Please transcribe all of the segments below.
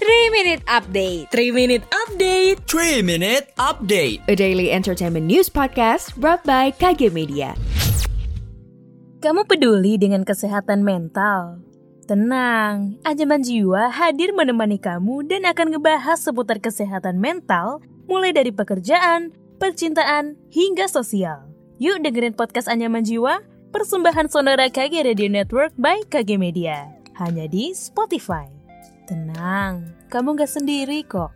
3 Minute Update 3 Minute Update 3 Minute Update A daily entertainment news podcast brought by KG Media Kamu peduli dengan kesehatan mental? Tenang, Anjaman Jiwa hadir menemani kamu dan akan ngebahas seputar kesehatan mental mulai dari pekerjaan, percintaan, hingga sosial. Yuk dengerin podcast Anyaman Jiwa, persembahan Sonora KG Radio Network by KG Media. Hanya di Spotify. Tenang, kamu gak sendiri kok.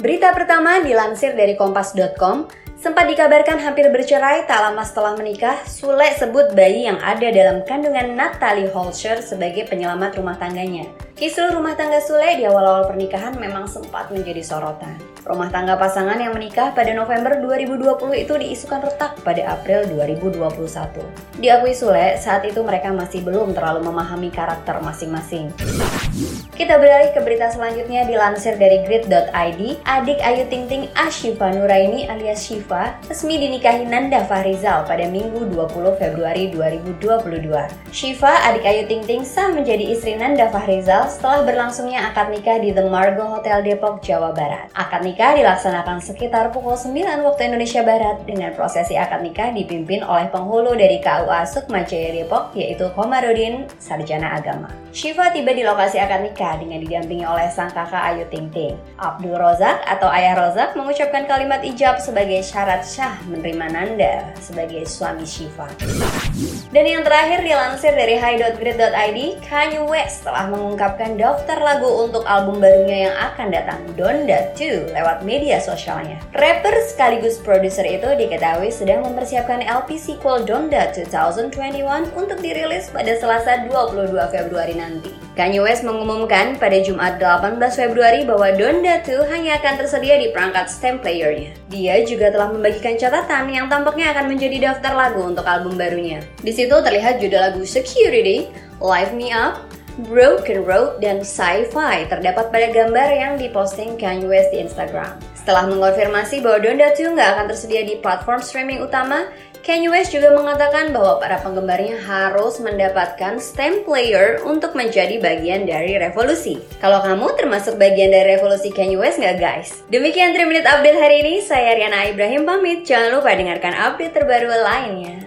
Berita pertama dilansir dari kompas.com, sempat dikabarkan hampir bercerai tak lama setelah menikah, Sule sebut bayi yang ada dalam kandungan Natalie Holscher sebagai penyelamat rumah tangganya. Kisru rumah tangga Sule di awal-awal pernikahan memang sempat menjadi sorotan. Rumah tangga pasangan yang menikah pada November 2020 itu diisukan retak pada April 2021. Diakui Sule, saat itu mereka masih belum terlalu memahami karakter masing-masing. Kita beralih ke berita selanjutnya dilansir dari grid.id, adik Ayu Ting Ting Ashifa Nuraini alias Shiva resmi dinikahi Nanda Fahrizal pada Minggu 20 Februari 2022. Shiva, adik Ayu Ting Ting, sah menjadi istri Nanda Fahrizal setelah berlangsungnya akad nikah di The Margo Hotel Depok, Jawa Barat. Akad nikah dilaksanakan sekitar pukul 9 waktu Indonesia Barat dengan prosesi akad nikah dipimpin oleh penghulu dari KUA Sukma Jaya Depok yaitu Komarudin Sarjana Agama. Shiva tiba di lokasi akad nikah dengan didampingi oleh sang kakak Ayu Ting Ting. Abdul Rozak atau Ayah Rozak mengucapkan kalimat ijab sebagai syarat syah menerima Nanda sebagai suami Shiva. Dan yang terakhir dilansir dari high.grid.id, Kanye West telah mengungkapkan daftar lagu untuk album barunya yang akan datang, Donda 2, lewat media sosialnya. Rapper sekaligus produser itu diketahui sedang mempersiapkan LP sequel Donda 2021 untuk dirilis pada Selasa 22 Februari nanti. Kanye West mengumumkan pada Jumat 18 Februari bahwa Donda 2 hanya akan tersedia di perangkat stem playernya. Dia juga telah membagikan catatan yang tampaknya akan menjadi daftar lagu untuk album barunya. Di situ terlihat judul lagu Security, Live Me Up, Broken Road, dan Sci-Fi terdapat pada gambar yang diposting Kanye West di Instagram. Setelah mengonfirmasi bahwa Donda 2 nggak akan tersedia di platform streaming utama, Kanye West juga mengatakan bahwa para penggemarnya harus mendapatkan stem player untuk menjadi bagian dari revolusi. Kalau kamu termasuk bagian dari revolusi Kanye West nggak guys? Demikian 3 Minute Update hari ini, saya Riana Ibrahim pamit. Jangan lupa dengarkan update terbaru lainnya.